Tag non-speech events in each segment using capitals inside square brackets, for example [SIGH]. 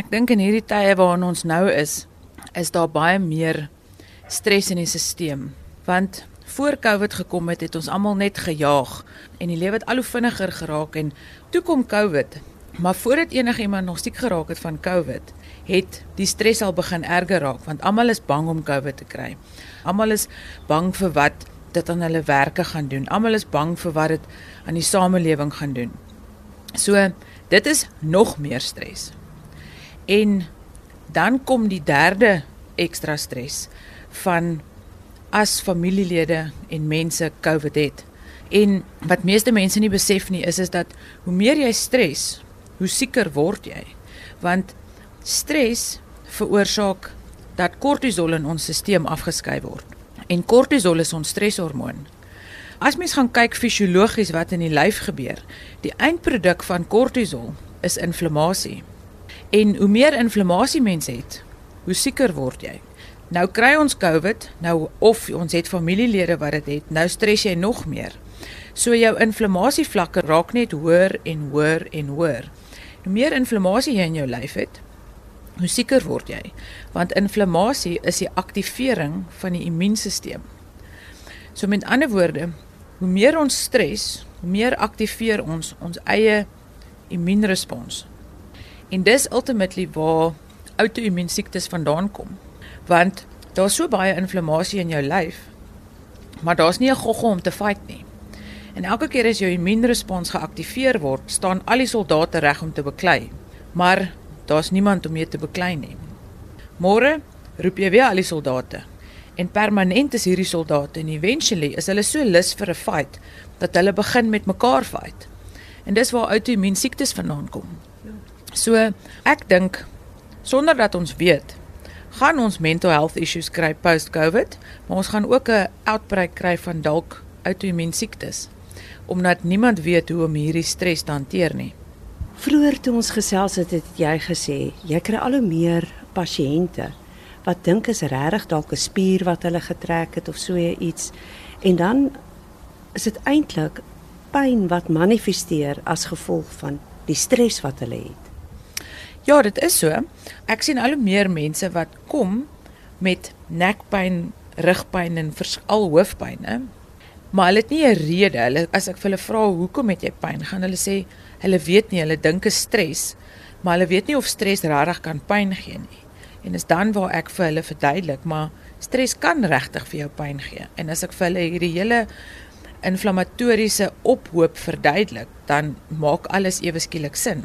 Ek dink in hierdie tye waarin ons nou is, is daar baie meer stres in die stelsel want voor Covid gekom het, het ons almal net gejaag en die lewe het al hoe vinniger geraak en toe kom Covid. Maar voordat enigiemand nog siek geraak het van Covid, het die stres al begin erger raak want almal is bang om Covid te kry. Almal is bang vir wat dit aan hulle werke gaan doen. Almal is bang vir wat dit aan die samelewing gaan doen. So dit is nog meer stres. En dan kom die derde ekstra stres van as familielede en mense COVID het. En wat meeste mense nie besef nie is is dat hoe meer jy stres, hoe sieker word jy. Want stres veroorsaak dat kortisol in ons stelsel afgeskei word. En kortisol is ons streshormoon. As mens gaan kyk fisiologies wat in die lyf gebeur, die eindproduk van kortisol is inflammasie. En hoe meer inflammasie mens het, hoe sieker word jy. Nou kry ons COVID, nou of ons het familielede wat dit het, nou stres jy nog meer. So jou inflammasievlakke raak net hoër en hoër en hoër. Hoe meer inflammasie jy in jou lyf het, hoe sieker word jy. Want inflammasie is die aktivering van die immuunstelsel. So met ander woorde, hoe meer ons stres, hoe meer aktiveer ons ons eie immuunrespons. En dis ultimately waar outoimmuun siektes vandaan kom want daar's so baie inflammasie in jou lyf. Maar daar's nie 'n gogga om te fight nie. En elke keer as jou immuunrespons geaktiveer word, staan al die soldate reg om te beklei. Maar daar's niemand om mee te beklei nie. Môre roep jy weer al die soldate. En permanent is hierdie soldate en eventually is hulle so lus vir 'n fight dat hulle begin met mekaar fight. En dis waar outoimmuun siektes vandaan kom. So ek dink sonder dat ons weet gaan ons mental health issues kry post-COVID, maar ons gaan ook 'n outbreak kry van dalk outoimmuun siektes omdat niemand weet hoe om hierdie stres te hanteer nie. Vroeër toe ons gesels het, het jy gesê jy kry al hoe meer pasiënte wat dink is regtig dalk 'n spier wat hulle getrek het of so iets en dan is dit eintlik pyn wat manifesteer as gevolg van die stres wat hulle het. Ja, dit is so. Ek sien al hoe meer mense wat kom met nekpyn, rugpyn en veral hoofpyn, maar hulle het nie 'n rede. Hulle as ek vir hulle vra hoekom het jy pyn, gaan hulle sê hulle weet nie, hulle dink is stres, maar hulle weet nie of stres regtig kan pyn gee nie. En dis dan waar ek vir hulle verduidelik, maar stres kan regtig vir jou pyn gee. En as ek vir hulle hierdie hele inflammatoriese ophoop verduidelik, dan maak alles ewe skielik sin.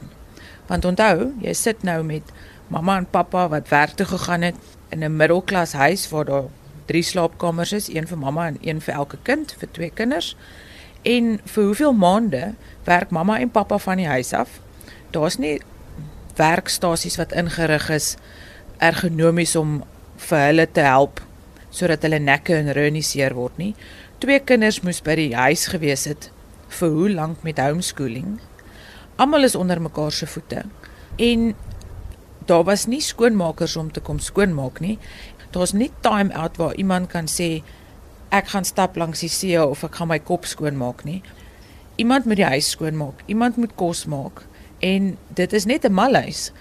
Want onthou, jy sit nou met mamma en pappa wat werk toe gegaan het in 'n middelklas huis waar daar drie slaapkamers is, een vir mamma en een vir elke kind, vir twee kinders. En vir hoeveel maande werk mamma en pappa van die huis af? Daar's nie werkstasies wat ingerig is ergonomies om vir hulle te help sodat hulle nekke en rug nie seer word nie. Twee kinders moes by die huis gewees het vir hoe lank met homeschooling almal is onder mekaar se voete. En daar was nie skoonmakers om te kom skoonmaak nie. Daar's nie time out waar iemand kan sê ek gaan stap langs die see of ek gaan my kop skoonmaak nie. Iemand moet die huis skoonmaak, iemand moet kos maak en dit is net 'n malhuis.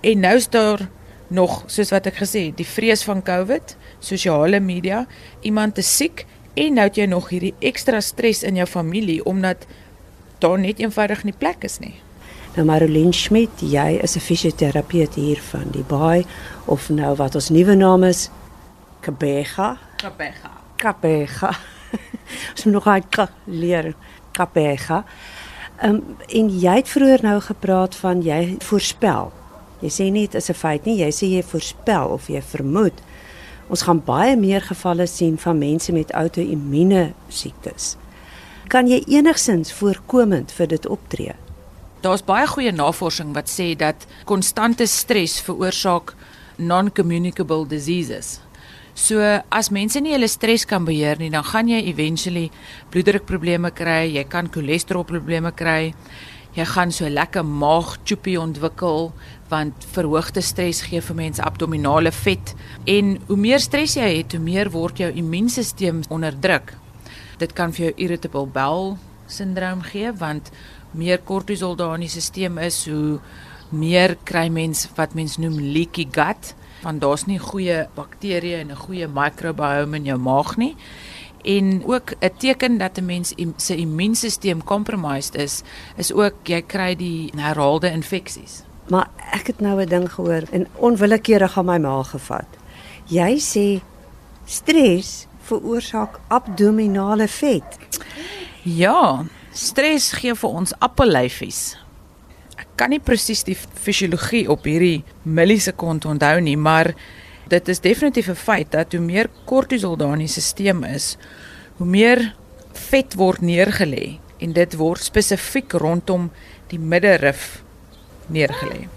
En nou is daar nog soos wat ek gesê, die vrees van COVID, sosiale media, iemand te siek en nou het jy nog hierdie ekstra stres in jou familie omdat daar net eenvoudig nie plek is nie. Nou Marolien Schmidt, jy is 'n fisioterapeut hier van die Baai of nou wat ons nuwe naam is Kabega. Kabega. Kabega. [LAUGHS] Ons moet nog uit leer Kabega. Ehm um, en jy het vroeër nou gepraat van jy voorspel. Jy sê nie dit is 'n feit nie, jy sê jy voorspel of jy vermoed. Ons gaan baie meer gevalle sien van mense met outoimmuune siektes kan jy enigsins voorkomend vir dit optree? Daar's baie goeie navorsing wat sê dat konstante stres veroorsaak non-communicable diseases. So as mense nie hulle stres kan beheer nie, dan gaan jy eventually bloeddrukprobleme kry, jy kan cholesterolprobleme kry. Jy gaan so lekker maagchoepie ontwikkel want verhoogde stres gee vir mense abdominale vet en hoe meer stres jy het, hoe meer word jou immuunstelsel onderdruk. Dit kan vir jou irritable bowel syndroom gee want meer kortisol daar in die stelsel is, hoe meer kry mens wat mens noem leaky gut, want daar's nie goeie bakterieë en 'n goeie microbiome in jou maag nie. En ook 'n teken dat 'n mens se immuunstelsel compromised is, is ook jy kry die herhaalde infeksies. Maar ek het nou 'n ding gehoor en onwillekeurig aan my maag gevat. Jy sê stres veroorsaak abdominale vet. Ja, stres gee vir ons appellyfies. Ek kan nie presies die fisiologie op hierdie millisekond onthou nie, maar dit is definitief 'n feit dat hoe meer kortisol daar in die stelsel is, hoe meer vet word neergelê en dit word spesifiek rondom die middelrif neergelê.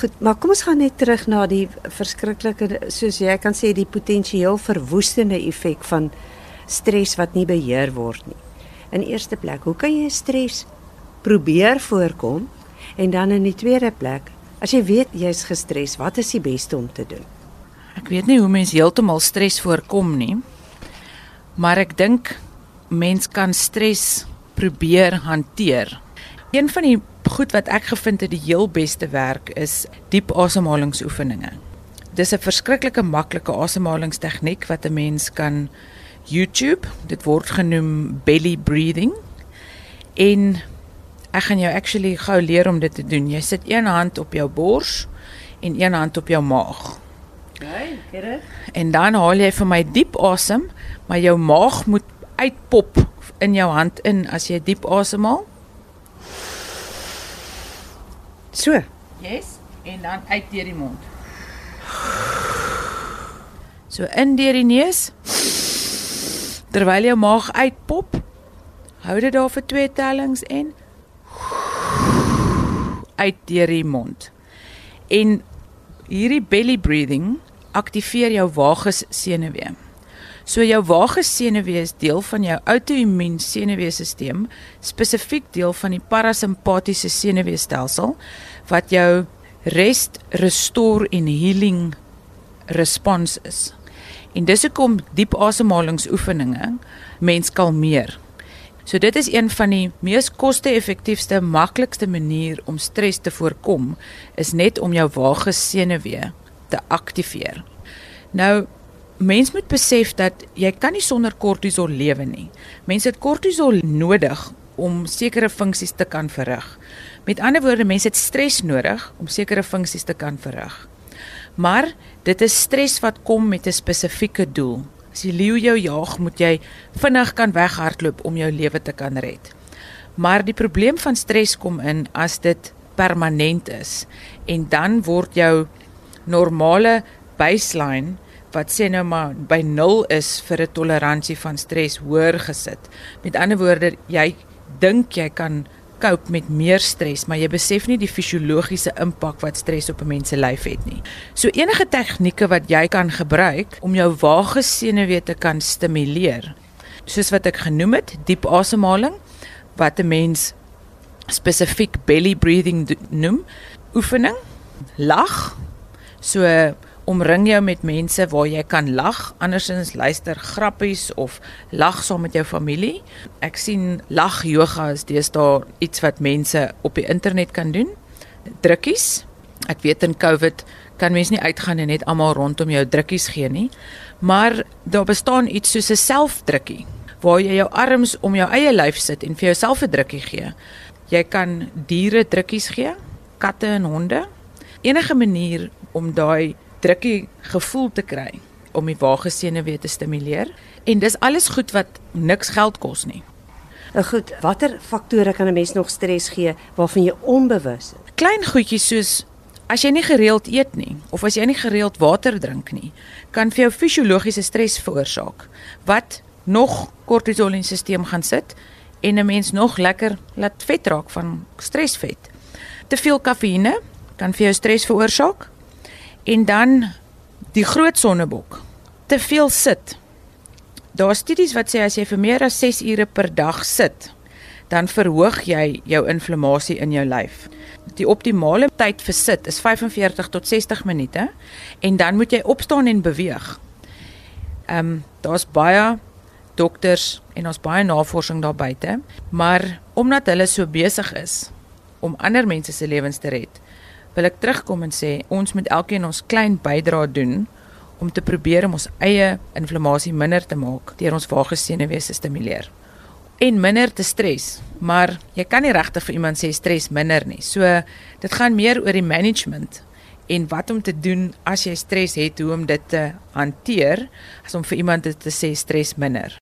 Goed, maar kom ons gaan net terug na die verskriklike soos jy kan sê die potensieel verwoestende effek van stres wat nie beheer word nie. In eerste plek, hoe kan jy stres probeer voorkom? En dan in die tweede plek, as jy weet jy's gestres, wat is die beste om te doen? Ek weet nie hoe mens heeltemal stres voorkom nie. Maar ek dink mens kan stres probeer hanteer. Een van die goed wat ek gevind het die heel beste werk is diep asemhalingsoefeninge. Dis 'n verskriklike maklike asemhalingstegniek wat 'n mens kan YouTube, dit word genoem belly breathing. En ek gaan jou actually gou leer om dit te doen. Jy sit een hand op jou bors en een hand op jou maag. Okay, gerus. En dan haal jy vir my diep asem, maar jou maag moet uitpop in jou hand in as jy diep asemhaal. So. Yes, en dan uit deur die mond. So in deur die neus. Terwyl jou maag uitpop, hou dit daar vir twee tellings en uit deur die mond. En hierdie belly breathing aktiveer jou vagus senuwee. So jou vagus senuwee is deel van jou outoimmuun senuweestelsel, spesifiek deel van die parasimpatiese senuweestelsel wat jou rest, restore en healing respons is. En dis hoekom diep asemhalingsoefeninge mens kalmeer. So dit is een van die mees koste-effektiewste, maklikste manier om stres te voorkom is net om jou vagus senuwee te aktiveer. Nou mens moet besef dat jy kan nie sonder kortisol lewe nie. Mense het kortisol nodig om sekere funksies te kan verrig. Met ander woorde, mense het stres nodig om sekere funksies te kan verrig. Maar dit is stres wat kom met 'n spesifieke doel. As die leeu jou jaag, moet jy vinnig kan weghardloop om jou lewe te kan red. Maar die probleem van stres kom in as dit permanent is en dan word jou normale baseline wat sê nou maar by 0 is vir 'n toleransie van stres hoër gesit. Met ander woorde, jy dink jy kan cope met meer stres, maar jy besef nie die fisiologiese impak wat stres op 'n mens se lyf het nie. So enige tegnieke wat jy kan gebruik om jou vagus senuwee te kan stimuleer, soos wat ek genoem het, diep asemhaling wat 'n mens spesifiek belly breathing noem, oefening, lag, so omring jou met mense waar jy kan lag, andersins luister grappies of lag saam met jou familie. Ek sien lag yoga is deesdae iets wat mense op die internet kan doen. Drukkies. Ek weet in Covid kan mense nie uitgaan en net almal rondom jou drukkies gee nie. Maar daar bestaan iets soos 'n selfdrukkie waar jy jou arms om jou eie lyf sit en vir jouself 'n drukkie gee. Jy kan diere drukkies gee, katte en honde. Enige manier om daai drukkie gevoel te kry om die waagesene weer te stimuleer en dis alles goed wat niks geld kos nie. Nou goed, watter faktore kan 'n mens nog stres gee waarvan jy onbewus is? Klein goedjies soos as jy nie gereeld eet nie of as jy nie gereeld water drink nie, kan vir jou fisiologiese stres veroorsaak wat nog kortisol in die stelsel gaan sit en 'n mens nog lekker laat vet raak van stresvet. Te veel kafeïne kan vir jou stres veroorsaak. En dan die groot sonnebok. Te veel sit. Daar is studies wat sê as jy vir meer as 6 ure per dag sit, dan verhoog jy jou inflammasie in jou lyf. Die optimale tyd vir sit is 45 tot 60 minute en dan moet jy opstaan en beweeg. Ehm um, daar's baie dokters en ons baie navorsing daar buite, maar omdat hulle so besig is om ander mense se lewens te red, wil ek terugkom en sê ons moet elkeen ons klein bydrae doen om te probeer om ons eie inflammasie minder te maak deur ons vaagsenuwees te stimuleer en minder te stres. Maar jy kan nie regtig vir iemand sê stres minder nie. So dit gaan meer oor die management en wat om te doen as jy stres het, hoe om dit te hanteer as om vir iemand te sê stres minder.